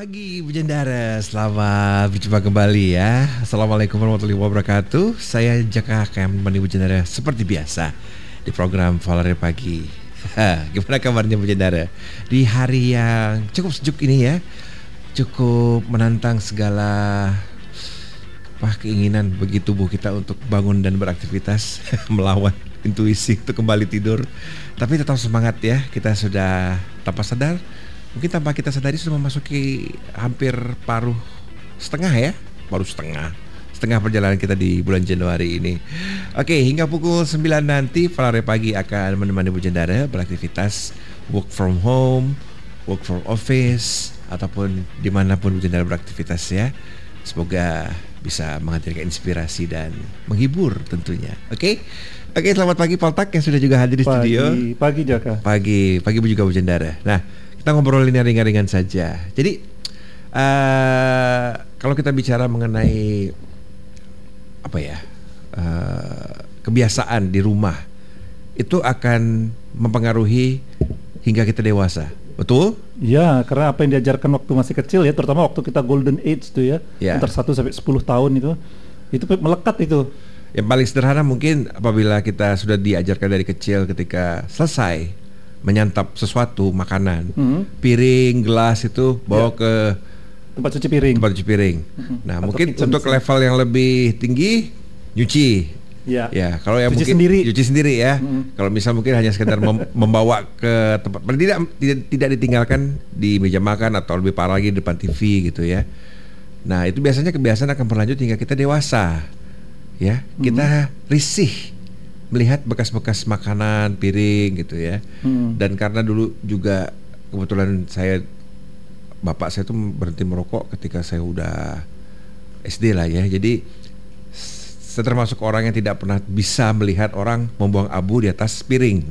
Pagi Bu Jendara, selamat berjumpa kembali ya. Assalamualaikum warahmatullahi wabarakatuh. Saya Jaka akan menemani Bu Jendara seperti biasa Di program Valare Pagi. Ha, Gimana kabarnya Bu Jendara? Di hari yang cukup sejuk ini ya Cukup menantang segala apa keinginan bagi tubuh kita untuk bangun dan beraktivitas Melawan intuisi untuk kembali tidur. Tapi tetap semangat ya Kita sudah tanpa sadar Mungkin tanpa kita sadari sudah memasuki hampir paruh setengah ya, paruh setengah setengah perjalanan kita di bulan Januari ini. Oke, hingga pukul 9 nanti Valare Pagi akan menemani Bu Jendara beraktivitas work from home, work from office, ataupun di mana pun Bu Jendara beraktivitas ya. Semoga bisa menghadirkan inspirasi dan menghibur tentunya. Oke, oke selamat pagi Poltak yang sudah juga hadir di pagi, studio. Pagi Jaka. Pagi, pagi juga Bu Jendara. Nah, kita ngobrolin yang ringan-ringan saja. Jadi uh, kalau kita bicara mengenai apa ya uh, kebiasaan di rumah itu akan mempengaruhi hingga kita dewasa, betul? Ya, karena apa yang diajarkan waktu masih kecil ya, terutama waktu kita golden age tuh ya, ya. antar 1 sampai 10 tahun itu, itu melekat itu. Yang paling sederhana mungkin apabila kita sudah diajarkan dari kecil ketika selesai menyantap sesuatu makanan hmm. piring gelas itu bawa ya. ke tempat cuci piring tempat cuci piring hmm. nah Atau mungkin untuk level yang lebih tinggi nyuci Ya. Ya, kalau yang cuci mungkin sendiri. cuci sendiri ya. Hmm. Kalau misal mungkin hanya sekedar mem membawa ke tempat tidak, tidak tidak ditinggalkan di meja makan atau lebih parah lagi di depan TV gitu ya. Nah, itu biasanya kebiasaan akan berlanjut hingga kita dewasa. Ya, hmm. kita risih melihat bekas-bekas makanan, piring gitu ya. Hmm. Dan karena dulu juga kebetulan saya bapak saya tuh berhenti merokok ketika saya udah SD lah ya. Jadi saya termasuk orang yang tidak pernah bisa melihat orang membuang abu di atas piring.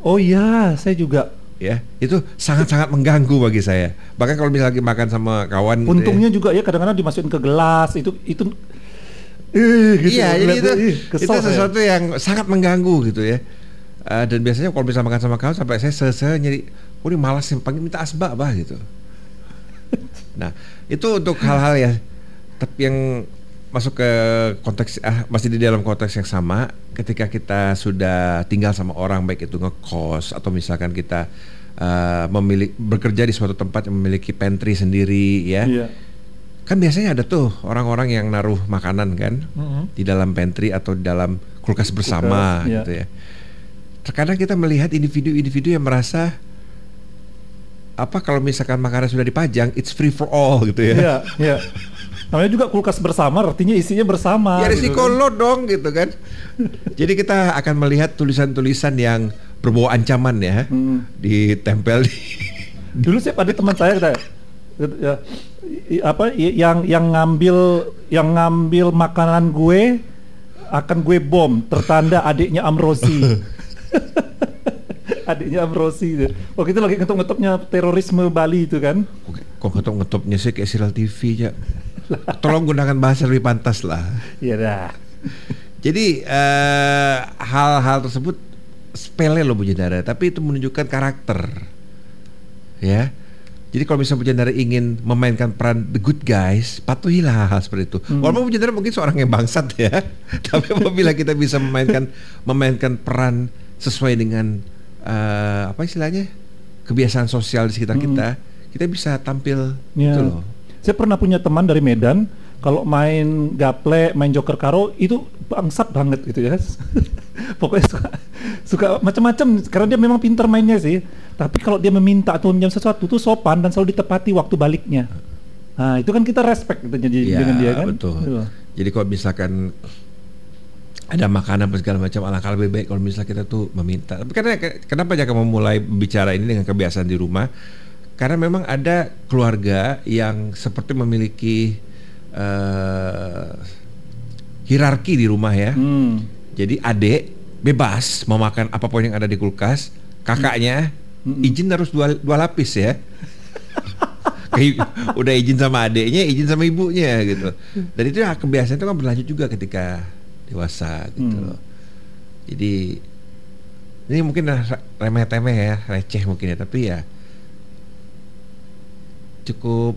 Oh iya, saya juga ya itu sangat-sangat mengganggu bagi saya bahkan kalau misalnya makan sama kawan untungnya gitu ya. juga ya kadang-kadang dimasukin ke gelas itu itu Ih, gitu iya, jadi itu, itu sesuatu ya. yang sangat mengganggu gitu ya. Uh, dan biasanya kalau bisa makan sama kamu sampai saya selesai nyari, oh ini malas yang panggil minta asbak bah gitu. nah itu untuk hal-hal ya, tapi yang masuk ke konteks ah masih di dalam konteks yang sama ketika kita sudah tinggal sama orang baik itu ngekos atau misalkan kita uh, memiliki bekerja di suatu tempat yang memiliki pantry sendiri ya. Yeah kan biasanya ada tuh orang-orang yang naruh makanan kan mm-hmm. di dalam pantry atau di dalam kulkas bersama kulkas, gitu ya. Terkadang kita melihat individu-individu yang merasa apa kalau misalkan makanan sudah dipajang, it's free for all gitu ya. Iya, iya. Namanya juga kulkas bersama, artinya isinya bersama. Ya risiko gitu lo dong gitu kan. Jadi kita akan melihat tulisan-tulisan yang berbau ancaman ya, hmm. ditempel di. Dulu sih ada teman saya kata, ya, apa yang yang ngambil yang ngambil makanan gue akan gue bom. Tertanda adiknya Amrosi adiknya Amrosi waktu itu lagi ngetop-ngetopnya terorisme Bali itu kan? Kok ngetop-ngetopnya sih? Kayak serial TV ya tolong gunakan bahasa lebih pantas lah. Iya dah. Jadi eh, hal-hal uh, tersebut sepele loh Bu Jendara tapi itu menunjukkan karakter. Ya jadi kalau misalnya Pujandara ingin memainkan peran the good guys, patuhilah hal, hal seperti itu. Hmm. Walaupun Pujandara mungkin seorang yang bangsat ya, tapi apabila kita bisa memainkan memainkan peran sesuai dengan uh, apa istilahnya kebiasaan sosial di sekitar hmm. kita, kita bisa tampil ya. itu loh. Saya pernah punya teman dari Medan, kalau main gaple, main joker karo itu bangsat banget gitu ya. Pokoknya suka suka macam-macam karena dia memang pintar mainnya sih tapi kalau dia meminta atau meminjam sesuatu itu sopan dan selalu ditepati waktu baliknya. Nah, itu kan kita respect gitu jadi ya, dengan dia kan. Betul. betul. Jadi kalau misalkan ada makanan segala macam alangkah lebih baik kalau misalnya kita tuh meminta. Tapi karena kenapa jangan memulai bicara ini dengan kebiasaan di rumah? Karena memang ada keluarga yang seperti memiliki uh, hierarki di rumah ya. Hmm. Jadi adik bebas mau makan apa pun yang ada di kulkas, kakaknya hmm. izin harus dua, dua lapis ya Kayak udah izin sama adiknya, izin sama ibunya gitu. Dan itu ya kebiasaan itu kan berlanjut juga ketika dewasa gitu hmm. Jadi ini mungkin remeh-temeh ya, receh mungkin ya, tapi ya cukup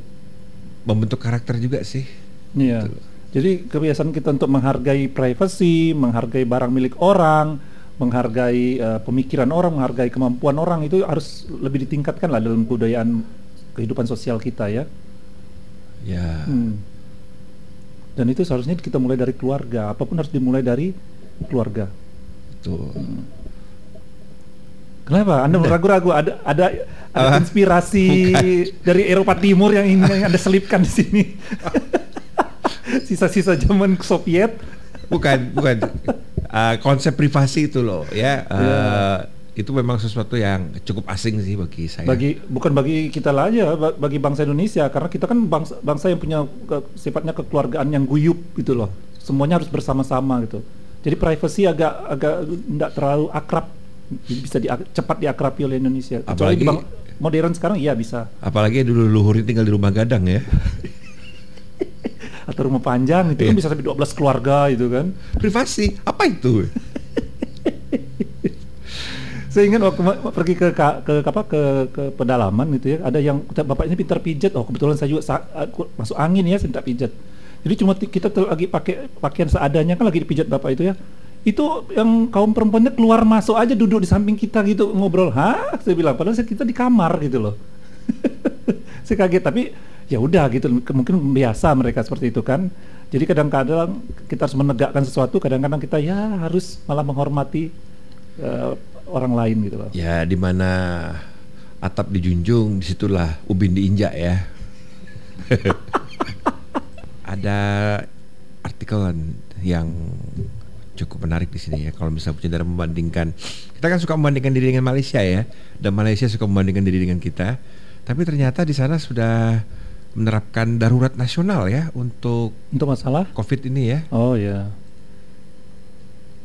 membentuk karakter juga sih. Iya. Jadi kebiasaan kita untuk menghargai privasi, menghargai barang milik orang, menghargai uh, pemikiran orang, menghargai kemampuan orang itu harus lebih ditingkatkan lah dalam kebudayaan kehidupan sosial kita ya. Ya. Hmm. Dan itu seharusnya kita mulai dari keluarga. Apa pun harus dimulai dari keluarga. Betul. Hmm. Kenapa? Anda ragu-ragu ada ada ada Apa? konspirasi Bukan. dari Eropa Timur yang ingin Anda selipkan di sini. Sisa-sisa zaman Soviet. Bukan, bukan. Uh, konsep privasi itu loh ya. Uh. Itu memang sesuatu yang cukup asing sih bagi saya. Bagi bukan bagi kita lah aja, ba- bagi bangsa Indonesia karena kita kan bangsa bangsa yang punya ke- sifatnya kekeluargaan yang guyup gitu loh. Semuanya harus bersama-sama gitu. Jadi privacy agak agak tidak terlalu akrab bisa di, cepat diakrabi oleh Indonesia. Kecuali di Apalagi- bang- modern sekarang iya bisa. Apalagi dulu luhurin tinggal di rumah gadang ya. Atau rumah panjang itu kan Iya. bisa sampai 12 keluarga gitu kan. Privasi, apa itu? Saya ingat waktu pergi ke ke, apa ke ke pedalaman gitu ya, ada yang bapak ini pintar pijat. Oh, kebetulan saya juga sa- aku masuk angin ya, saya minta pijat. Jadi cuma kita lagi pakai pakaian seadanya kan lagi dipijat bapak itu ya. Itu yang kaum perempuannya keluar masuk aja duduk di samping kita gitu ngobrol. Hah? Saya bilang padahal saya- kita di kamar gitu loh. saya kaget tapi ya udah gitu mungkin biasa mereka seperti itu kan. Jadi kadang-kadang kita harus menegakkan sesuatu, kadang-kadang kita ya harus malah menghormati eh, orang lain gitu loh. Ya di mana atap dijunjung, di situlah ubin diinjak ya. Ada artikel yang cukup menarik di sini ya. Kalau misalnya saudara membandingkan, kita kan suka membandingkan diri dengan Malaysia ya, dan Malaysia suka membandingkan diri dengan kita. Tapi ternyata di sana sudah menerapkan darurat nasional ya untuk Untuk masalah? COVID ini ya. Oh ya.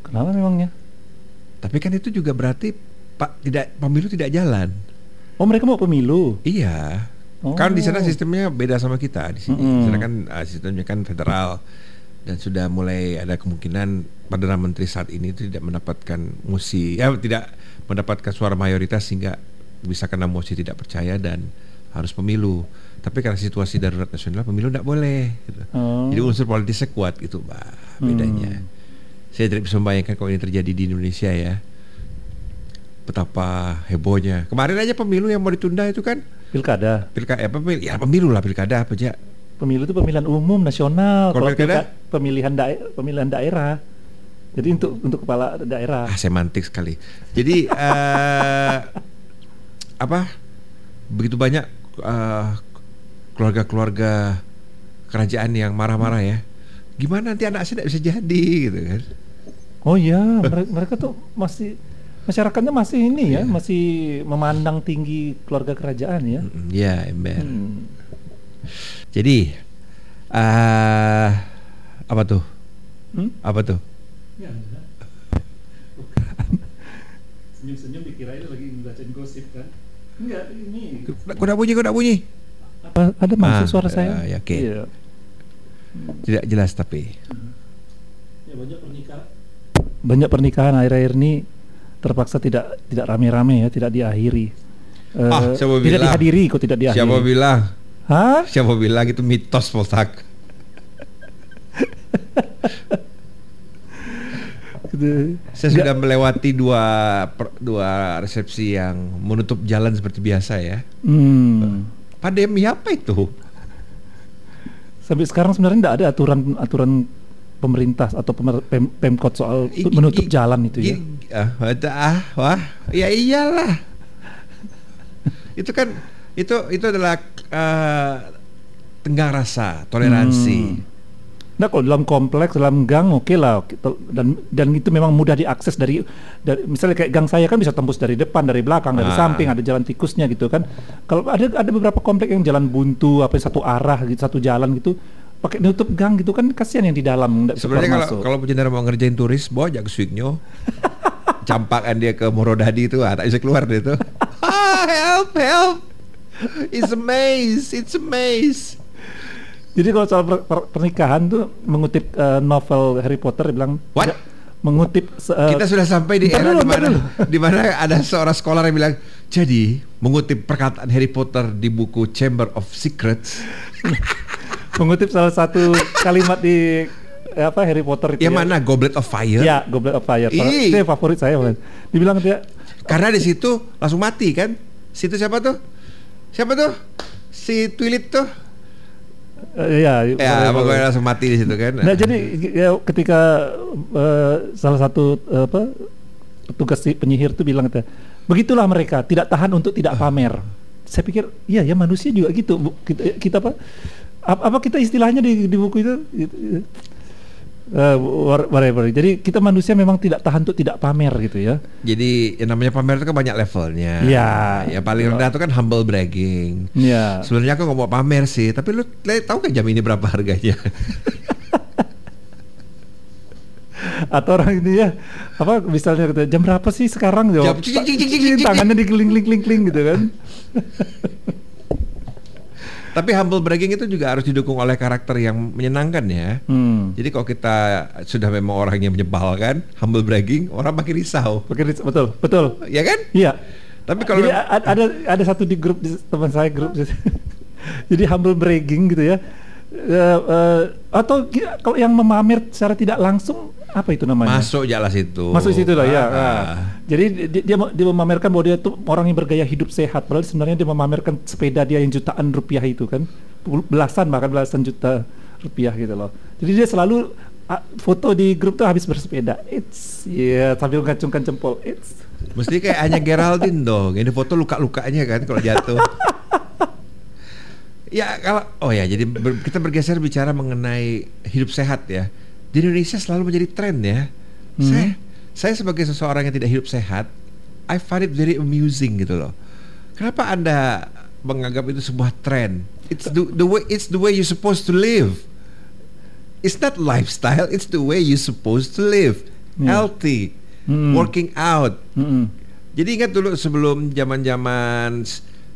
Kenapa memangnya? Tapi kan itu juga berarti Pak tidak pemilu tidak jalan. Oh mereka mau pemilu? Iya. Oh. Kan di sana sistemnya beda sama kita di sini. Di Mm-mm. sana kan uh, sistemnya kan federal dan sudah mulai ada kemungkinan perdana menteri saat ini itu tidak mendapatkan mosi, ya tidak mendapatkan suara mayoritas sehingga bisa kena mosi tidak percaya dan harus pemilu. Tapi karena situasi darurat nasional pemilu tidak boleh. Gitu. Oh. Jadi unsur politisnya kuat gitu, Pak. Bedanya. Hmm. Saya tidak bisa membayangkan kalau ini terjadi di Indonesia ya. Betapa hebohnya. Kemarin aja pemilu yang mau ditunda itu kan Pilkada. pilkada apa pemil- ya pemilu lah pilkada apa aja Pemilu itu pemilihan umum nasional. Kalau pilkada? pilka- pemilihan dae- pemilihan daerah. Jadi untuk untuk kepala daerah. ah semantik sekali jadi eh apa begitu banyak eh, keluarga-keluarga kerajaan yang marah-marah ya gimana nanti anak saya tidak bisa jadi gitu kan Oh iya, mereka, mereka tuh masih masyarakatnya masih ini ya, masih memandang tinggi keluarga kerajaan ya. Ya ember Hmm. jadi eh apa tuh Hmm? apa tuh Ya, Senyum-senyum dikirain lagi bacain gosip kan? Enggak, ini. kuda bunyi kuda bunyi Apa ada masuk Ah, suara saya? ya, ya, oke. Iya. tidak jelas tapi Ya, banyak pernikahan. Banyak pernikahan akhir-akhir ini terpaksa tidak tidak rame-rame ya, tidak diakhiri. Eh, Ah, siapa tidak bilang? dihadiri kok tidak diakhiri. siapa bilang Hah? siapa bilang itu mitos Polsak Gitu. Saya sudah melewati dua per- dua resepsi yang menutup jalan seperti biasa ya. Hmm. Pandemi apa itu? Sampai sekarang sebenarnya tidak ada aturan aturan pemerintah atau pemer- pem- pemkot soal menutup i- jalan itu ya. i- Ah, ah, wah, ya iyalah. itu kan itu itu adalah eh, tenggang rasa, toleransi. Hmm. Nah kalau dalam kompleks, dalam gang oke lah Kita- dan dan itu memang mudah diakses dari, dari misalnya kayak gang saya kan bisa tembus dari depan, dari belakang, dari Ah. samping ada jalan tikusnya gitu kan. Kalau ada ada beberapa komplek yang jalan buntu apa satu arah gitu satu jalan gitu pakai nutup gang gitu kan kasihan yang di dalam Sebenarnya kalau masuk. kalau penjara mau ngerjain turis, bawa aja ke Swigno. Campakan dia ke Morodadi itu, ah, tak bisa keluar dia itu. ah, help, help. It's a maze, it's a maze. Jadi kalau soal per- per- pernikahan tuh mengutip eh, novel Harry Potter bilang What? mengutip eh, Kita sudah sampai di era di mana di mana ada seorang sekolah yang bilang Jadi, mengutip perkataan Harry Potter di buku Chamber of Secrets, Mengutip salah satu kalimat di eh, apa Harry Potter itu yang ya. mana Goblet of Fire? Ya, Goblet of Fire. Itu yang favorit saya, Mas. Dibilang dia Karena di situ langsung mati kan? Situ siapa tuh? Siapa tuh? Si Twilit tuh? Eh, ya, Ya, pokoknya langsung mati di situ kan. Nah, jadi ya, ketika eh, salah satu eh, apa petugas penyihir itu bilang kata, begitulah mereka tidak tahan untuk tidak pamer. Saya pikir, iya ya manusia juga gitu. Kita, kita apa? Apa, apa kita istilahnya di, di buku itu? Wha- whatever. Jadi kita manusia memang tidak tahan untuk tidak pamer gitu ya. Jadi yang namanya pamer itu kan banyak levelnya. Iya. Yang paling rendah itu kan humble bragging. Ya. Sebenarnya aku nggak mau pamer sih, tapi lu tahu kan jam ini berapa harganya? Atau orang ini ya apa misalnya kata, jam berapa sih sekarang jawab Jam- cing, cing, cing, cing, cing, cing. tangannya dikeling kling kling kling gitu kan. tapi humble bragging itu juga harus didukung oleh karakter yang menyenangkan ya. Hmm. Jadi kalau kita sudah memang orang yang menyebalkan, humble bragging, orang makin risau. Oke, betul, betul. Ya kan? Iya. Tapi kalau Jadi a- ada ada satu di grup di- teman saya grup jadi humble bragging gitu ya. Eh, eh, atau kalau yang memamer secara tidak langsung apa itu namanya? masuk jelas itu. Masuk situ lah ya. Ah. Nah, jadi dia, dia dia memamerkan bahwa dia tuh orang yang bergaya hidup sehat. Padahal sebenarnya dia memamerkan sepeda dia yang jutaan rupiah itu kan, belasan bahkan belasan juta rupiah gitu loh. Jadi dia selalu foto di grup tuh habis bersepeda. It's ya sambil ngacungkan jempol. It's Mesti kayak hanya Geraldine dong. Ini foto luka-lukanya kan kalau jatuh. ya kalau oh ya jadi ber- kita bergeser bicara mengenai hidup sehat ya. Di Indonesia selalu menjadi tren ya. Hmm. Saya saya sebagai seseorang yang tidak hidup sehat, I find it very amusing gitu loh. Kenapa Anda menganggap itu sebuah tren? It's the, the way it's the way you supposed to live. It's not lifestyle, it's the way you supposed to live. Hmm. Healthy, Hmm. working out, Mm-mm. jadi ingat dulu sebelum zaman-zaman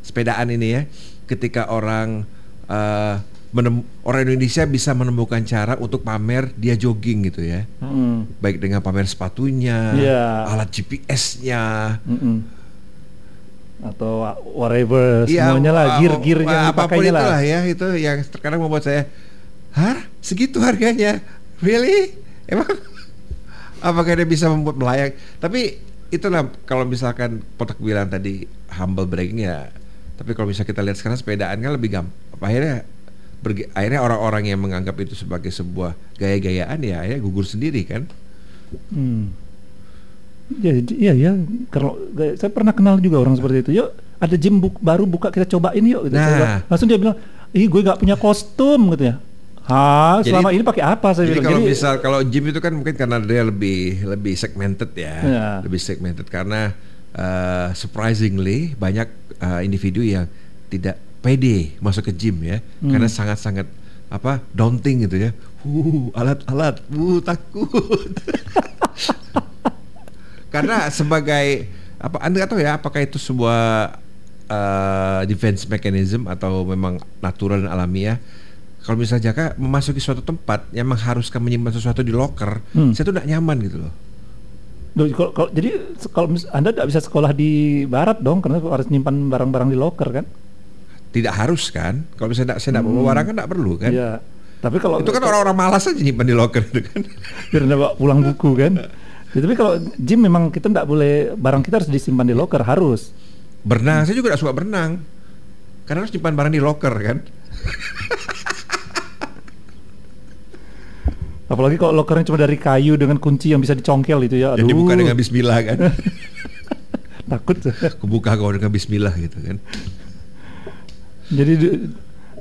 sepedaan ini ya, ketika orang eh, menem- orang Indonesia bisa menemukan cara untuk pamer dia jogging gitu ya, Mm-mm. baik dengan pamer sepatunya, Iya. alat GPS-nya, atau whatever Iya, semuanya lah gear-gear yang apa pun dipakainya lah. ya itu yang terkadang membuat saya, hah segitu harganya, really? Emang apakah dia bisa membuat melayang? Tapi itulah kalau misalkan potak bilang tadi humble bragging ya. Tapi kalau bisa kita lihat sekarang sepedaan kan lebih gampang. Akhirnya berge- akhirnya orang-orang yang menganggap itu sebagai sebuah gaya-gayaan ya akhirnya gugur sendiri kan. Hmm. Ya, iya ya. Kalau saya pernah kenal juga orang seperti itu. Yuk, ada gym bu- baru buka kita cobain yuk. Gitu. Nah. langsung dia bilang, ih gue nggak punya kostum gitu ya. Jadi- selama ini pakai apa saya Jadi bilang. kalau misal kalau gym itu kan mungkin karena dia lebih lebih segmented ya, Ya. lebih segmented karena uh, surprisingly banyak uh, individu yang tidak pede masuk ke gym ya, Hmm. karena sangat-sangat apa daunting gitu ya, uh alat-alat, uh takut. karena sebagai apa anda nggak tahu ya apakah itu sebuah uh, defense mechanism atau memang natural dan alamiah kalau misalnya Jaka memasuki suatu tempat yang mengharuskan menyimpan sesuatu di locker, Hmm. saya tuh tidak nyaman gitu loh. Duh, kalau, kalau- jadi kalau anda tidak bisa sekolah di barat dong karena harus nyimpan barang-barang di locker kan? Tidak harus kan? Kalau misalnya saya tidak bawa barang kan tidak perlu kan? Iya. Tapi kalau Itu kan orang-orang malas aja nyimpan di locker itu kan. biar bawa pulang buku kan. Ya, tapi kalau gym memang kita tidak boleh barang kita harus disimpan di locker harus. Berenang, saya juga tidak suka berenang. Karena harus nyimpan barang di locker kan. Apalagi kalau lockernya cuma dari kayu dengan kunci yang bisa dicongkel itu ya. Dan Aduh, dibuka dengan bismillah kan. takut. Kebuka kau dengan bismillah gitu kan. Jadi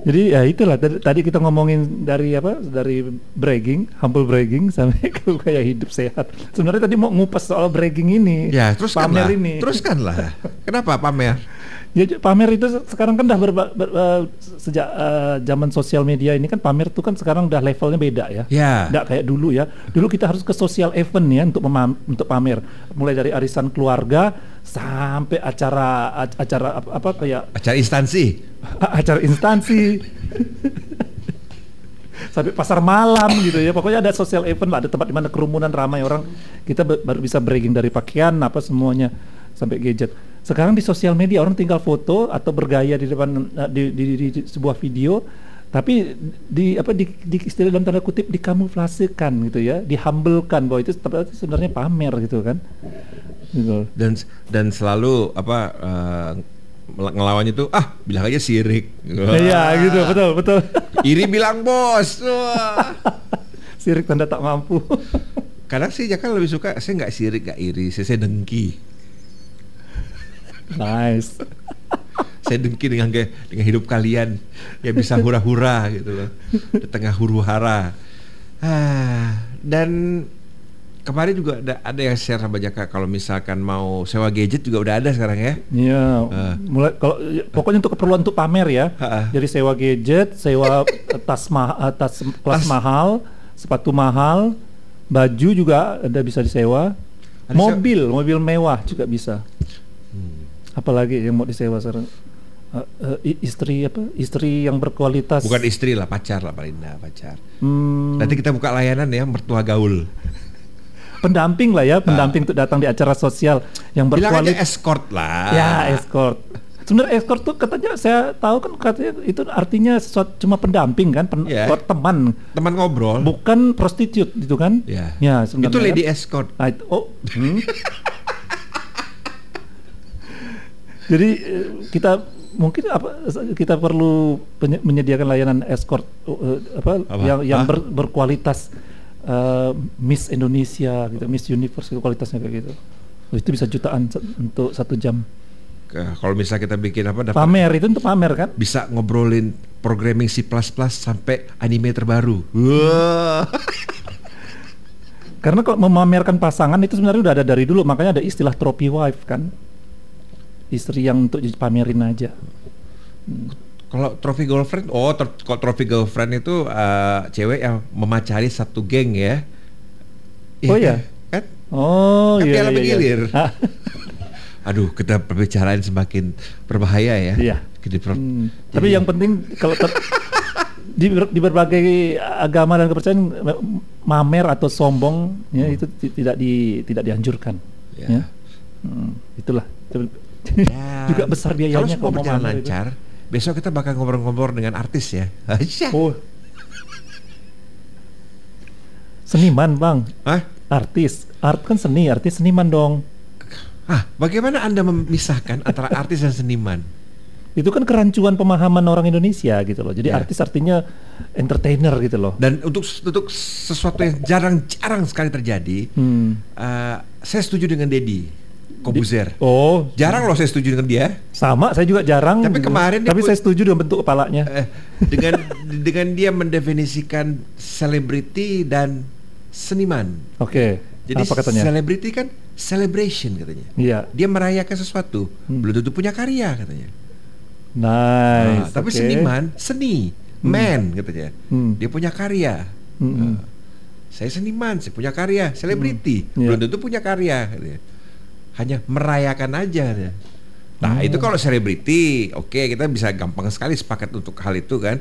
jadi ya itulah tadi, kita ngomongin dari apa dari bragging, humble bragging sampai ke kayak hidup sehat. Sebenarnya tadi mau ngupas soal bragging ini. Ya, teruskan pamer lah. ini. Teruskanlah. Kenapa pamer? Ya pamer itu se- sekarang kan udah berba- ber- eh, sejak eh, zaman sosial media ini kan pamer itu kan sekarang udah levelnya beda ya. Ya. Nggak kayak dulu ya. Dulu kita harus ke social event ya untuk untuk pamer. Mulai dari arisan keluarga sampai acara ac- acara apa, apa kayak Acara instansi. acara instansi. sampai pasar malam gitu ya. Pokoknya ada social event lah, ada tempat di mana kerumunan ramai orang. Kita ba- baru bisa bragging dari pakaian apa semuanya sampai gadget. Sekarang di sosial media orang tinggal foto atau bergaya di depan eh, di, di, di, di sebuah video, tapi di apa di, di istilah dalam tanda kutip dikamuflasekan gitu ya, dihumblekan bahwa itu sebenarnya pamer gitu kan. Dan dan selalu apa uh, ngelawannya tuh ah bilang aja sirik. Iya gitu betul betul. Iri bilang bos. Sirik tanda tak mampu. Kadang sih Jaka lebih suka saya nggak sirik nggak iri, saya, saya dengki. nice. saya dengki dengan dengan hidup kalian yang bisa hura-hura gitu loh di tengah huru hara. Ah, dan kemarin juga ada ada yang share sama Jaka kalau misalkan mau sewa gadget juga udah ada sekarang ya. Iya, Ah. mulai kalau pokoknya untuk keperluan untuk pamer ya. Ha-ha. Jadi sewa gadget, sewa tas ma eh, tas kelas Tas. mahal, sepatu mahal, baju juga ada bisa disewa. Ada mobil, mobil mewah juga bisa. Hmm. Apalagi yang mau disewa sekarang? Eh, i- istri apa? Istri yang berkualitas. Bukan istri lah, pacar lah paling enggak, pacar. Hmm, Nanti kita buka layanan ya mertua gaul. Pendamping lah ya, pendamping untuk datang di acara sosial yang Bilang aja berkualitas. escort lah. Ya, escort. Sebenarnya escort tuh katanya saya tahu kan katanya itu artinya sesuatu cuma pendamping kan, pen, buat teman, Teman ngobrol. bukan prostitut gitu kan? Ya. Ya, sebenarnya. Itu lady kan. escort. Ah, itu- oh. hmm. Jadi eh, kita mungkin apa kita perlu menyediakan layanan escort eh, apa, Apa? yang yang Hah? ber- berkualitas eh, Miss Indonesia gitu, Miss Universe gitu, kualitasnya kayak gitu. Oh, itu bisa jutaan untuk satu jam. Kalau misalnya kita bikin apa dapat Pamer itu untuk pamer kan? bisa ngobrolin programming C++ sampai anime terbaru. Wah. Karena kalau memamerkan pasangan itu sebenarnya udah ada dari dulu, makanya ada istilah trophy wife kan. Istri yang untuk dipamerin aja. Kalau trophy girlfriend, oh tro- kalau trophy girlfriend itu eh, cewek yang memacari satu geng ya. Oh, Iya ya? Kan? Oh Kan iya piala iya, iya. bergilir. Ah, Aduh, kita perbicaraan semakin berbahaya ya. Iya. Hmm. jadi- Tapi yang penting kalau di, ber- di berbagai agama dan kepercayaan mamer atau sombong ya itu ti- tidak di tidak dianjurkan. Ya. Ya. Hmm, itulah. Ya. Juga besar biayanya Kalau semua mau berjalan mamer itu. Besok kita bakal ngobrol-ngobrol dengan artis ya. Oh. Seniman, Bang. Hah? Artis. Art kan seni, artis seniman dong. Ah, bagaimana Anda memisahkan antara artis dan seniman? Itu kan kerancuan pemahaman orang Indonesia gitu loh. Jadi Ya. artis artinya entertainer gitu loh. Dan untuk untuk sesuatu yang jarang-jarang sekali terjadi, Hmm. eh, saya setuju dengan Dedi Kobuzer. Oh, Jarang loh saya setuju dengan dia. sama. Saya juga jarang. Tapi kemarin Tapi saya setuju dengan bentuk kepalanya. Eh, dengan dengan dia mendefinisikan selebriti dan seniman. Oke. Jadi apa katanya? selebriti kan celebration katanya. Iya. Dia merayakan sesuatu, Hmm. belum tentu punya karya katanya. Nice. Ah, tapi oke. seniman, seni, man katanya. Hmm. Dia punya karya. Hmm. Ah, saya seniman, saya punya karya, selebriti, Hmm. belum Iya. tentu punya karya. katanya. Hanya merayakan aja. Nah Hmm. itu kalau selebriti, oke kita bisa gampang sekali sepakat untuk hal itu kan.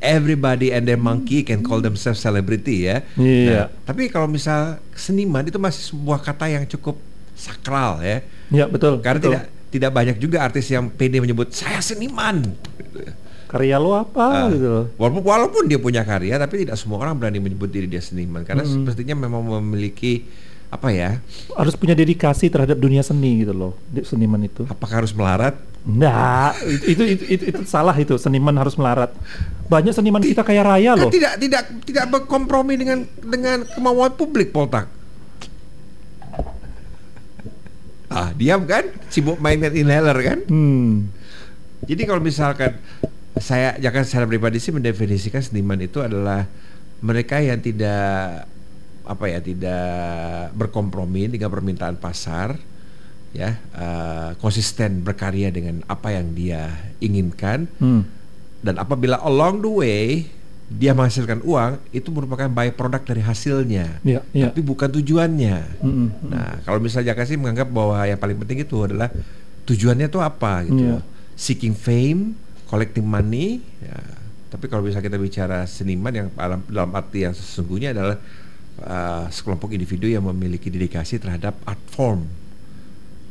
Everybody and their monkey can call themselves celebrity ya. Iya. Nah, tapi kalau misal seniman itu masih sebuah kata yang cukup sakral ya. Iya, betul. Karena betul. tidak tidak banyak juga artis yang pede menyebut saya seniman. karya lo apa Ah, gitu. Walaupun walaupun dia punya karya, tapi tidak semua orang berani menyebut diri dia seniman karena Mm-mm. sepertinya memang memiliki apa ya? Harus punya dedikasi terhadap dunia seni gitu loh. Seniman itu. Apakah harus melarat? Enggak, itu, itu, itu, itu, itu salah itu. Seniman harus melarat. Banyak seniman kita kaya raya Kan loh. tidak tidak tidak berkompromi dengan dengan kemauan publik, Poltak. Ah, diam kan? Sibuk mainkan inhaler kan? Hmm. Jadi kalau misalkan saya jangan secara pribadi sih mendefinisikan seniman itu adalah mereka yang tidak apa ya tidak berkompromi dengan permintaan pasar ya eh, konsisten berkarya dengan apa yang dia inginkan Hmm. dan apabila along the way dia menghasilkan uang itu merupakan by product dari hasilnya Iya, iya. tapi bukan tujuannya Mm-mm. Nah, kalau misalnya Jaka sih menganggap bahwa yang paling penting itu adalah tujuannya itu apa gitu. Iya. Seeking fame, collecting money, ya. Tapi kalau bisa kita bicara seniman yang dalam, dalam arti yang sesungguhnya adalah uh, sekelompok individu yang memiliki dedikasi terhadap art form.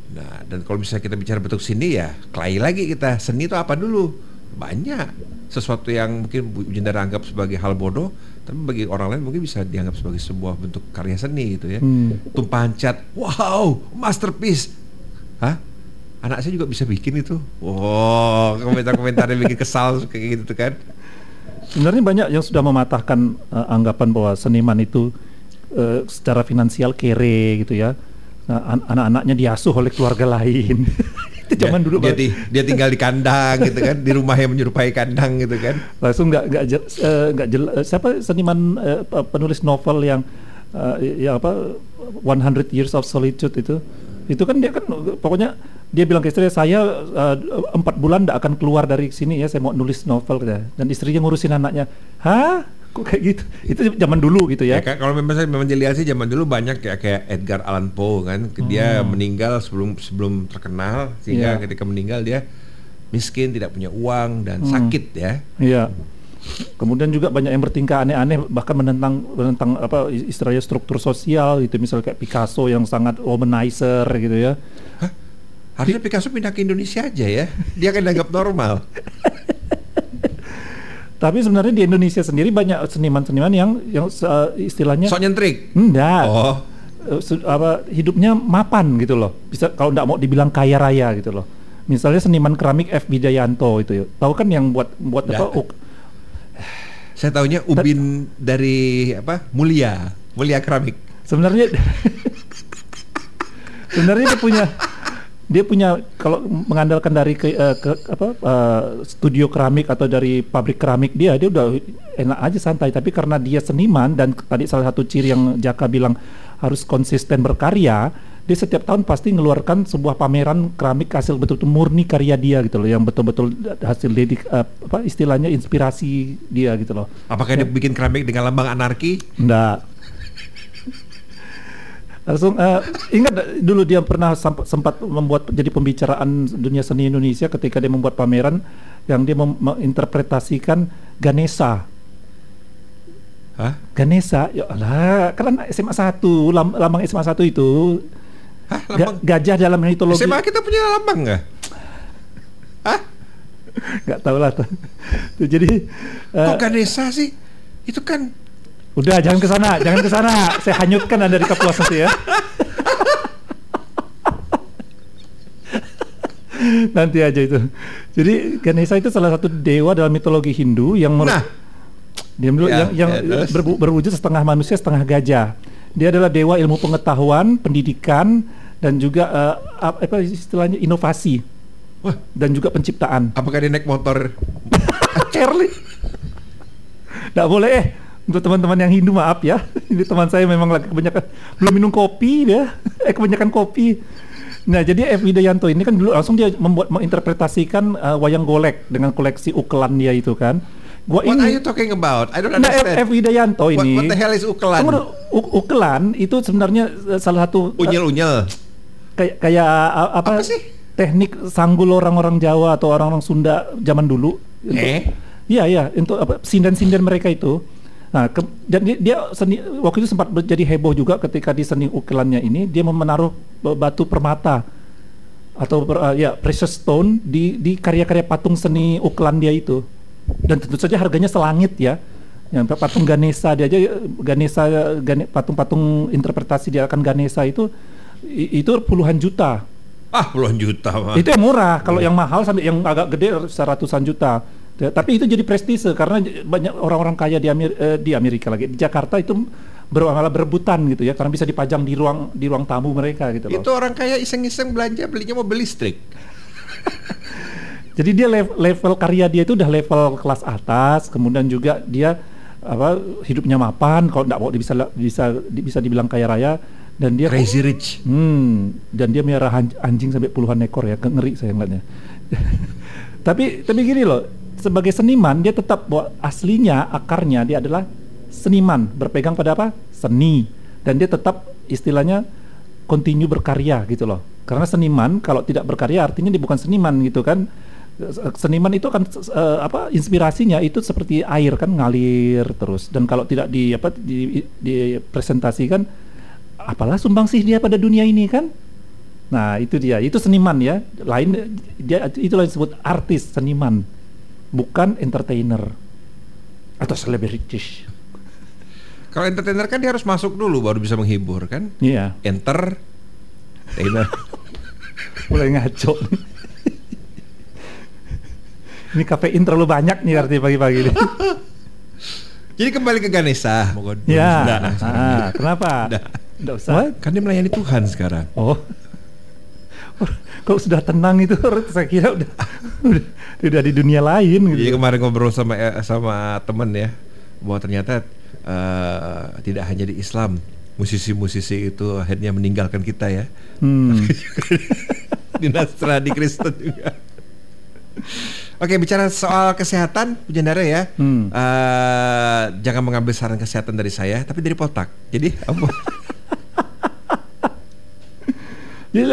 Nah, dan kalau misalnya kita bicara bentuk seni ya, kelahi lagi kita. Seni itu apa dulu? Banyak. Sesuatu yang mungkin Bu anggap sebagai hal bodoh, tapi bagi orang lain mungkin bisa dianggap sebagai sebuah bentuk karya seni gitu ya. Hmm. Tumpahan cat, wow, masterpiece. Hah? Anak saya juga bisa bikin itu. Wow, komentar-komentarnya bikin kesal kayak gitu kan. Sebenarnya banyak yang sudah mematahkan uh, anggapan bahwa seniman itu uh, secara finansial kere gitu ya. Nah, an- anak-anaknya diasuh oleh keluarga lain. itu zaman dulu dia, dia tinggal di kandang gitu kan, di rumah yang menyerupai kandang gitu kan. langsung nggak nggak jel- eh, nggak jel- eh, siapa seniman pe- penulis novel yang eh, ya apa 100 Years of Solitude itu itu kan dia kan pokoknya dia bilang ke istrinya saya empat bulan tidak akan keluar dari sini ya saya mau nulis novel katanya. dan istrinya ngurusin anaknya hah kok kayak gitu itu zaman dulu gitu Ya, ya, kalau memang saya memang dilihat sih zaman dulu banyak ya kayak Edgar Allan Poe kan, dia meninggal sebelum sebelum terkenal sehingga Iya. ketika meninggal dia miskin, tidak punya uang dan Hmm. sakit ya. Iya. Kemudian juga banyak yang bertingkah aneh-aneh bahkan menentang menentang apa istilahnya struktur sosial gitu misalnya kayak Picasso yang sangat womanizer gitu ya. Harusnya Picasso pindah ke Indonesia aja ya. Dia kan dianggap normal. Tapi sebenarnya di Indonesia sendiri banyak seniman-seniman yang yang uh, istilahnya Sok nyentrik. enggak. Oh, Uh, apa hidupnya mapan gitu loh. Bisa kalau enggak mau dibilang kaya raya gitu loh. Misalnya seniman keramik F Wijayanto itu ya. Tahu kan yang buat buat apa? Nggak. uk- saya taunya Ubin dari apa? Mulia, Mulia Keramik. sebenarnya sebenarnya dia punya dia punya kalau mengandalkan dari ke, eh, ke- apa eh, studio keramik atau dari pabrik keramik dia dia udah enak aja santai tapi karena dia seniman dan tadi salah satu ciri yang Jaka bilang harus konsisten berkarya dia setiap tahun pasti mengeluarkan sebuah pameran keramik hasil betul-betul murni karya dia gitu loh yang betul-betul hasil dedik eh, apa istilahnya inspirasi dia gitu loh Apakah dia bikin keramik dengan lambang anarki? Enggak. Langsung eh, ingat dulu dia pernah sempat membuat jadi pembicaraan dunia seni Indonesia ketika dia membuat pameran yang dia menginterpretasikan Ganesha. Hah? Ganesha, ya Allah, kan anak SMA 1, lam- lambang SMA 1 itu Hah? ga- Lambang? gajah dalam mitologi. SMA kita punya lambang nggak? Hah? Nggak tahu lah. tuh. Tuh, jadi eh, Kok Ganesha sih? Itu kan udah jangan ke sana, jangan ke sana. Saya hanyutkan Anda di Kapuas nanti ya. nanti aja itu. Jadi Ganesha itu salah satu dewa dalam mitologi Hindu yang mer- Nah. dia dulu Ya, yang, yang ya, berwujud setengah manusia setengah gajah. Dia adalah dewa ilmu pengetahuan, pendidikan dan juga ap- apa istilahnya inovasi Wah, dan juga penciptaan. apakah dia naik motor? Charlie. Nggak boleh eh. Untuk teman-teman yang Hindu maaf ya. Ini teman saya memang lagi kebanyakan belum minum kopi dia. Eh kebanyakan kopi. Nah jadi F. Widayanto ini kan dulu langsung dia membuat menginterpretasikan uh, wayang golek dengan koleksi ukelan dia itu kan. Gua What are you talking about? I don't Nah, F. understand. F. Widayanto What, ini. what the hell is ukelan? Ukelan itu sebenarnya uh, salah satu uh, Unyel-unyel. kayak kayak uh, apa, Apa sih? teknik sanggul orang-orang Jawa atau orang-orang Sunda zaman dulu. Untuk- Eh? Iya iya untuk apa sinden-sinden mereka itu. Nah, ke, dan dia, seni, waktu itu sempat menjadi heboh juga ketika di seni ukilannya ini dia menaruh batu permata atau uh, ya precious stone di di karya-karya patung seni ukilan dia itu. Dan tentu saja harganya selangit ya. Ya, patung Ganesha dia aja Ganesha Gane- patung-patung interpretasi dia akan Ganesha itu i- itu puluhan juta. Ah, puluhan juta mah. Itu yang murah. Kalau yang mahal sampai yang agak gede seratusan juta. Ya, Tapi itu jadi prestise karena banyak orang-orang kaya di, Amer- eh, di Amerika lagi di Jakarta itu ber- malah berebutan gitu ya karena bisa dipajang di ruang di ruang tamu mereka gitu loh. Itu orang kaya iseng-iseng belanja belinya mobil listrik. Jadi dia lev- level karya dia itu udah level kelas atas, kemudian juga dia apa hidupnya mapan kalau nggak mau bisa bisa bisa dibilang kaya raya dan dia Crazy rich. Hmm, dan dia merah anjing sampai puluhan ekor ya, ngeri saya ngeliatnya. tapi tapi gini loh, sebagai seniman dia tetap bahwa aslinya akarnya dia adalah seniman, berpegang pada apa? Seni. Dan dia tetap istilahnya continue berkarya gitu loh. Karena seniman kalau tidak berkarya artinya dia bukan seniman gitu kan. Seniman itu kan eh, apa inspirasinya itu seperti air kan ngalir terus dan kalau tidak di apa di dipresentasikan apalah sumbangsih dia pada dunia ini kan Nah, itu dia. Itu seniman ya. Lain dia itulah yang disebut artis, seniman. Bukan entertainer atau selebritis. Kalau entertainer kan dia harus masuk dulu baru bisa menghibur kan? Iya. Enter, entertainer. Mulai ngaco. Ini kafein terlalu banyak nih arti pagi-pagi ini. Jadi kembali ke Ganesha. Ya. Udah, Ah, kenapa? Udah. Nggak usah. Kan dia melayani Tuhan sekarang. Oh. Kalau sudah tenang itu saya kira udah udah, udah di dunia lain Jadi gitu. kemarin ngobrol sama eh, sama temen ya bahwa ternyata eh, tidak hanya di Islam musisi-musisi itu akhirnya meninggalkan kita ya. Hmm. di Nasrani Kristen juga. Oke bicara soal kesehatan Pujandara ya Hmm. Eh, Jangan mengambil saran kesehatan dari saya Tapi dari potak Jadi apa? Jadi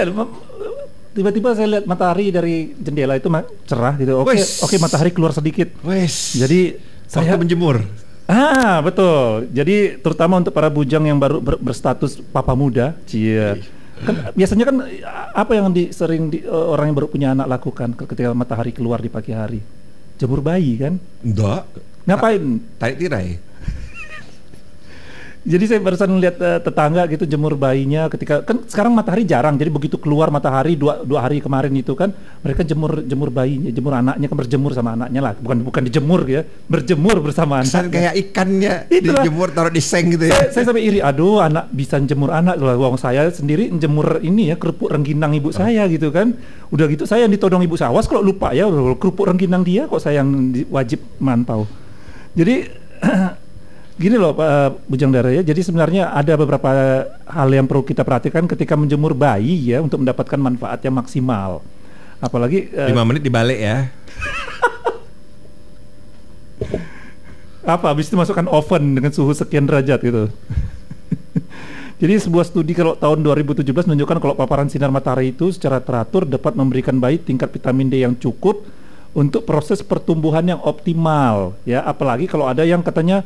tiba-tiba saya lihat matahari dari jendela itu cerah gitu. Oke, Wes. oke matahari keluar sedikit. Wes Jadi Waktu saya menjemur Ah, betul. Jadi terutama untuk para bujang yang baru ber- berstatus papa muda, cia. Kan biasanya kan apa yang di, sering di, eh, orang yang baru punya anak lakukan ketika matahari keluar di pagi hari? Jemur bayi kan? Enggak Ngapain? Tarik tirai Jadi saya barusan melihat eh, tetangga gitu jemur bayinya ketika kan sekarang matahari jarang jadi begitu keluar matahari dua, dua hari kemarin itu kan mereka jemur jemur bayinya jemur anaknya kan berjemur sama anaknya lah. Bukan bukan dijemur ya berjemur bersama Kesan anak. kayak ikannya Itulah. Dijemur taruh di seng gitu ya. Saya, saya sampai iri aduh anak bisa jemur anak loh wong saya sendiri jemur ini ya kerupuk rengginang ibu saya gitu kan. Udah gitu saya yang ditodong ibu saya. Awas kalau lupa ya kerupuk rengginang dia kok saya yang wajib mantau. Jadi gini loh Pak Bujang Dara ya. Jadi sebenarnya ada beberapa hal yang perlu kita perhatikan ketika menjemur bayi ya untuk mendapatkan manfaat yang maksimal. Apalagi eh, Lima menit dibalik ya. Apa habis itu masukkan oven dengan suhu sekian derajat gitu. Jadi sebuah studi kalau tahun 2017 menunjukkan kalau paparan sinar matahari itu secara teratur dapat memberikan bayi tingkat vitamin D yang cukup untuk proses pertumbuhan yang optimal ya. Apalagi kalau ada yang katanya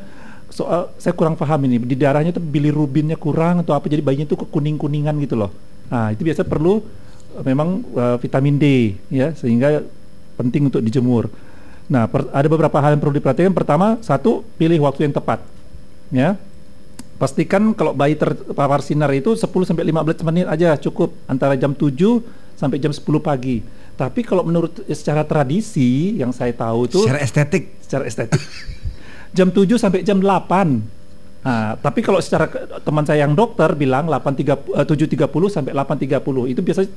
soal saya kurang paham ini di darahnya tuh bilirubinnya kurang atau apa jadi bayinya itu kekuning-kuningan gitu loh. Nah, itu biasa perlu eh, memang eh, vitamin D ya sehingga penting untuk dijemur. Nah, per- ada beberapa hal yang perlu diperhatikan. Pertama, satu, pilih waktu yang tepat. Ya. Pastikan kalau bayi terpapar sinar itu 10 sampai 15 menit aja cukup antara jam 7 sampai jam 10 pagi. Tapi kalau menurut secara tradisi yang saya tahu itu Secara estetik secara estetik jam 7 sampai jam 8. Nah, tapi kalau secara teman saya yang dokter bilang 8.30 eh, 7.30 sampai 8.30 itu biasa eh,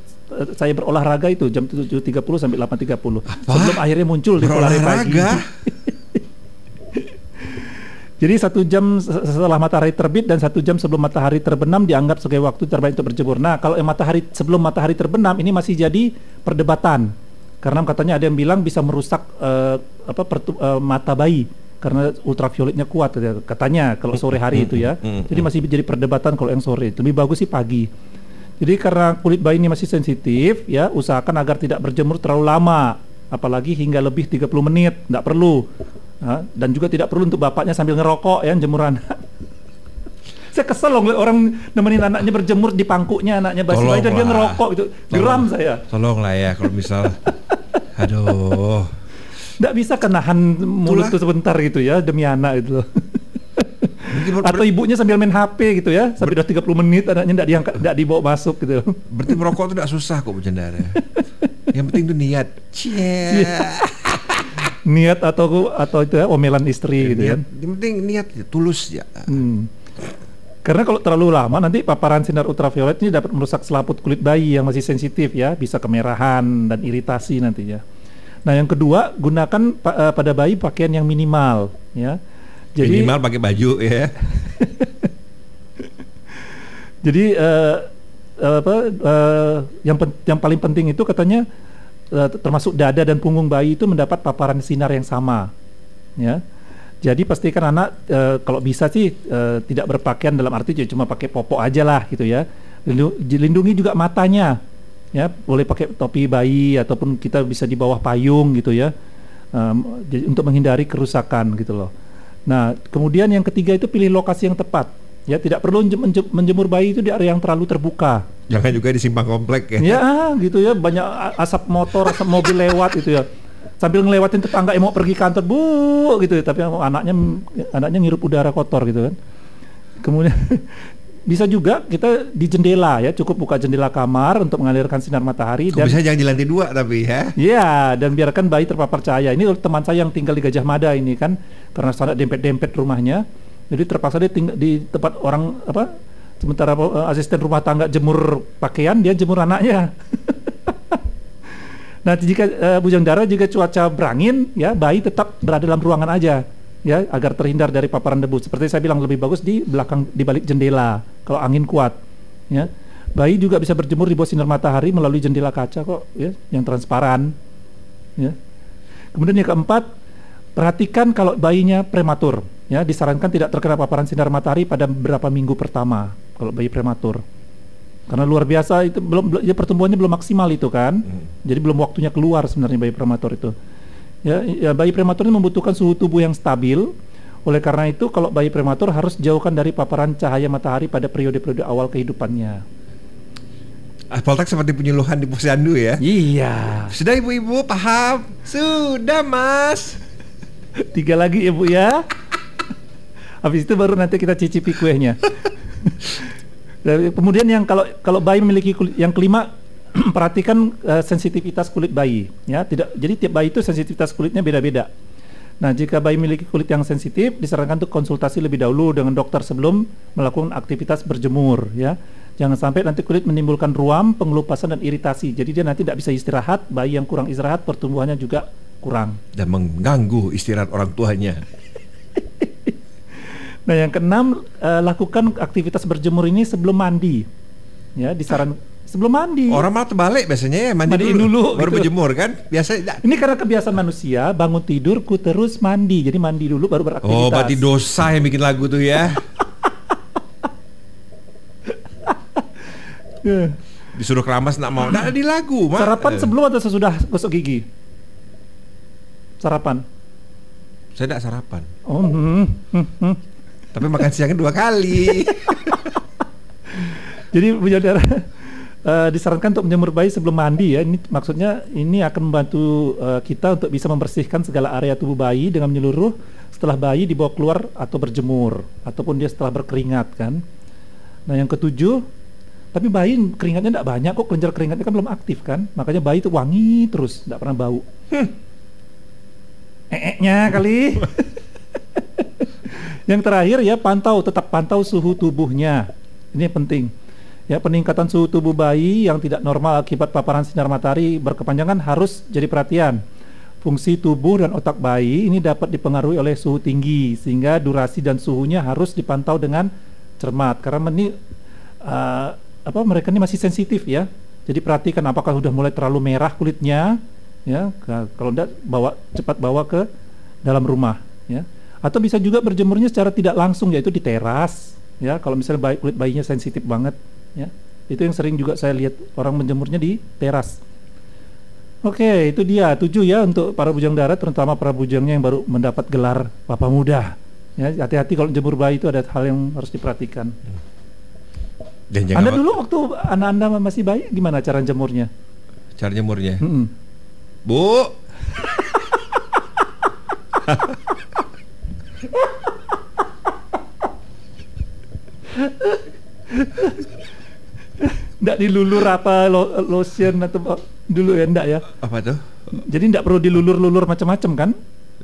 saya berolahraga itu jam 7.30 sampai 8.30 sebelum akhirnya muncul di pola pagi. Jadi satu jam se- setelah matahari terbit dan satu jam sebelum matahari terbenam dianggap sebagai waktu terbaik untuk berjemur. Nah, kalau yang matahari sebelum matahari terbenam ini masih jadi perdebatan karena katanya ada yang bilang bisa merusak eh, apa pertu- eh, mata bayi karena ultravioletnya kuat katanya- kalau sore hari itu ya. Jadi masih jadi perdebatan kalau yang sore. Lebih bagus sih pagi. Jadi karena kulit bayi ini masih sensitif ya, usahakan agar tidak berjemur terlalu lama, apalagi hingga lebih 30 menit, tidak perlu. Dan juga tidak perlu untuk bapaknya sambil ngerokok ya jemur anak. saya kesel loh ngeliat orang nemenin anaknya berjemur di pangkuknya anaknya basi bayi dan dia ngerokok itu. Geram saya. Tolong lah ya kalau misal Aduh Nggak bisa kenahan mulut tuh sebentar gitu ya demi anak itu loh. Atau ibunya sambil main HP gitu ya, sampai udah 30 menit anaknya nggak diangkat, nggak dibawa masuk gitu. berarti merokok itu tidak susah kok bercandara Yang penting itu niat Cie Niat atau atau itu ya omelan istri gitu niat, kan. Yang penting niat ya, tulus ya Hmm. Karena kalau terlalu lama nanti paparan sinar ultraviolet ini dapat merusak selaput kulit bayi yang masih sensitif ya, bisa kemerahan dan iritasi nantinya. Nah, yang kedua, gunakan pa- eh, pada bayi pakaian yang minimal ya. Jadi Minimal pakai baju ya. Jadi eh, apa eh, yang yang paling penting itu katanya eh, termasuk dada dan punggung bayi itu mendapat paparan sinar yang sama ya. Jadi pastikan anak eh, kalau bisa sih eh, tidak berpakaian dalam arti cuma pakai popok aja lah gitu ya. Lindu- lindungi juga matanya ya boleh pakai topi bayi ataupun kita bisa di bawah payung gitu ya jadi untuk menghindari kerusakan gitu loh nah kemudian yang ketiga itu pilih lokasi yang tepat Ya, tidak perlu menjem- menjem- menjemur bayi itu di area yang terlalu terbuka. Jangan juga di simpang komplek ya. Ya, gitu ya, banyak asap motor, asap mobil lewat gitu ya. Sambil ngelewatin tetangga yang mau pergi kantor, bu, gitu ya. Tapi anaknya anaknya ngirup udara kotor gitu kan. Kemudian bisa juga kita di jendela ya, cukup buka jendela kamar untuk mengalirkan sinar matahari Kok dan bisa jangan di lantai dua tapi ya. Iya, dan biarkan bayi terpapar cahaya. Ini teman saya yang tinggal di Gajah Mada ini kan, karena sangat dempet-dempet rumahnya, jadi terpaksa dia tinggal di tempat orang apa? Sementara eh, asisten rumah tangga jemur pakaian, dia jemur anaknya. nah, jika eh, bujang dara jika cuaca berangin, ya bayi tetap berada dalam ruangan aja, ya agar terhindar dari paparan debu. Seperti saya bilang lebih bagus di belakang di balik jendela kalau angin kuat, ya. Bayi juga bisa berjemur di bawah sinar matahari melalui jendela kaca kok, ya, yang transparan. Ya. Kemudian yang keempat, perhatikan kalau bayinya prematur. Ya, disarankan tidak terkena paparan sinar matahari pada beberapa minggu pertama kalau bayi prematur. Karena luar biasa itu belum ya pertumbuhannya belum maksimal itu kan. Jadi belum waktunya keluar sebenarnya bayi prematur itu. Ya, ya bayi prematur ini membutuhkan suhu tubuh yang stabil. Oleh karena itu kalau bayi prematur harus jauhkan dari paparan cahaya matahari pada periode-periode awal kehidupannya. Ah, Poltek seperti penyuluhan di posyandu ya. Iya. Sudah ibu-ibu paham? Sudah mas. Tiga lagi ya Bu ya. Habis itu baru nanti kita cicipi kuenya. Kemudian yang kalau kalau bayi memiliki kulit yang kelima perhatikan eh, sensitivitas kulit bayi ya tidak jadi tiap bayi itu sensitivitas kulitnya beda-beda. Nah, jika bayi memiliki kulit yang sensitif, disarankan untuk konsultasi lebih dahulu dengan dokter sebelum melakukan aktivitas berjemur ya. Jangan sampai nanti kulit menimbulkan ruam, pengelupasan dan iritasi. Jadi dia nanti tidak bisa istirahat, bayi yang kurang istirahat pertumbuhannya juga kurang. Dan mengganggu istirahat orang tuanya. Nah, yang keenam eh, lakukan aktivitas berjemur ini sebelum mandi. Ya, disaran sebelum mandi. Orang malah terbalik biasanya ya mandi Mandiin dulu, dulu, baru gitu. berjemur kan. Biasanya Ini karena kebiasaan manusia, bangun tidur ku terus mandi. Jadi mandi dulu baru beraktivitas. Oh, berarti dosa yang bikin lagu tuh ya. Eh, Disuruh keramas nak mau. Nah, di lagu, Mak. Sarapan Eh, sebelum atau sesudah gosok gigi? Sarapan. Saya tidak sarapan. Oh, hmm, hmm, hmm. Tapi makan siangnya dua kali. Jadi punya darah eh, disarankan untuk menjemur bayi sebelum mandi ya. Ini maksudnya ini akan membantu eh, kita untuk bisa membersihkan segala area tubuh bayi dengan menyeluruh setelah bayi dibawa keluar atau berjemur ataupun dia setelah berkeringat kan. Nah yang ketujuh, tapi bayi keringatnya tidak banyak kok kelenjar keringatnya kan belum aktif kan, makanya bayi itu wangi terus, tidak pernah bau. Ee-nya kali. yang terakhir ya pantau, tetap pantau suhu tubuhnya. Ini yang penting. Ya, peningkatan suhu tubuh bayi yang tidak normal akibat paparan sinar matahari berkepanjangan harus jadi perhatian. Fungsi tubuh dan otak bayi ini dapat dipengaruhi oleh suhu tinggi sehingga durasi dan suhunya harus dipantau dengan cermat karena ini uh, apa mereka ini masih sensitif ya. Jadi perhatikan apakah sudah mulai terlalu merah kulitnya ya. Ka- Kalau tidak bawa cepat bawa ke dalam rumah ya. Atau bisa juga berjemurnya secara tidak langsung yaitu di teras ya. Kalau misalnya kulit bayinya sensitif banget ya. Itu yang sering juga saya lihat orang menjemurnya di teras. Oke, itu dia tujuh ya untuk para bujang darat, terutama para bujangnya yang baru mendapat gelar Papa Muda. Ya, hati-hati kalau jemur bayi itu ada hal yang harus diperhatikan. Dan jangan Anda dulu waktu anak Anda masih bayi gimana cara jemurnya? cara jemurnya. Mm-mm. Bu. Nggak dilulur apa lo- lotion atau apa? dulu ya enggak ya. Apa tuh? Jadi enggak perlu dilulur-lulur macam-macam kan?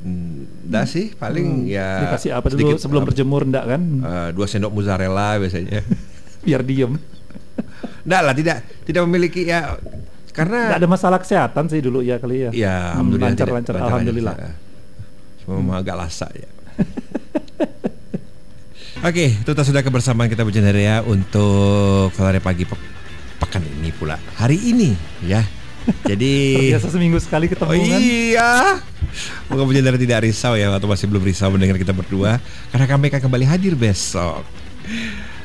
Enggak sih, paling ya Dikasih apa dulu sedikit, sebelum uh, berjemur enggak kan? uh, dua sendok mozzarella biasanya. Biar diem. Enggak lah, tidak tidak memiliki ya karena Enggak ada masalah kesehatan sih dulu ya kali ya. ya Hmm, alhamdulillah lancar, tidak- lancar, lancar, alhamdulillah. lancar. Cuma memang agak lasak ya. Oke, itu tas sudah kebersamaan kita berjendera ya untuk Valare pagi pe- pekan ini pula. Hari ini ya. Jadi Biasa seminggu sekali ketemu Oh kan. iya. Moga berjendera tidak risau ya atau masih belum risau mendengar kita berdua karena kami akan kembali hadir besok.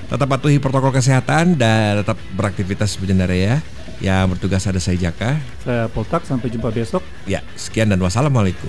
Tetap patuhi protokol kesehatan dan tetap beraktivitas berjendera ya. Yang bertugas ada saya Jaka. Saya Poltak sampai jumpa besok. Ya, sekian dan wassalamualaikum.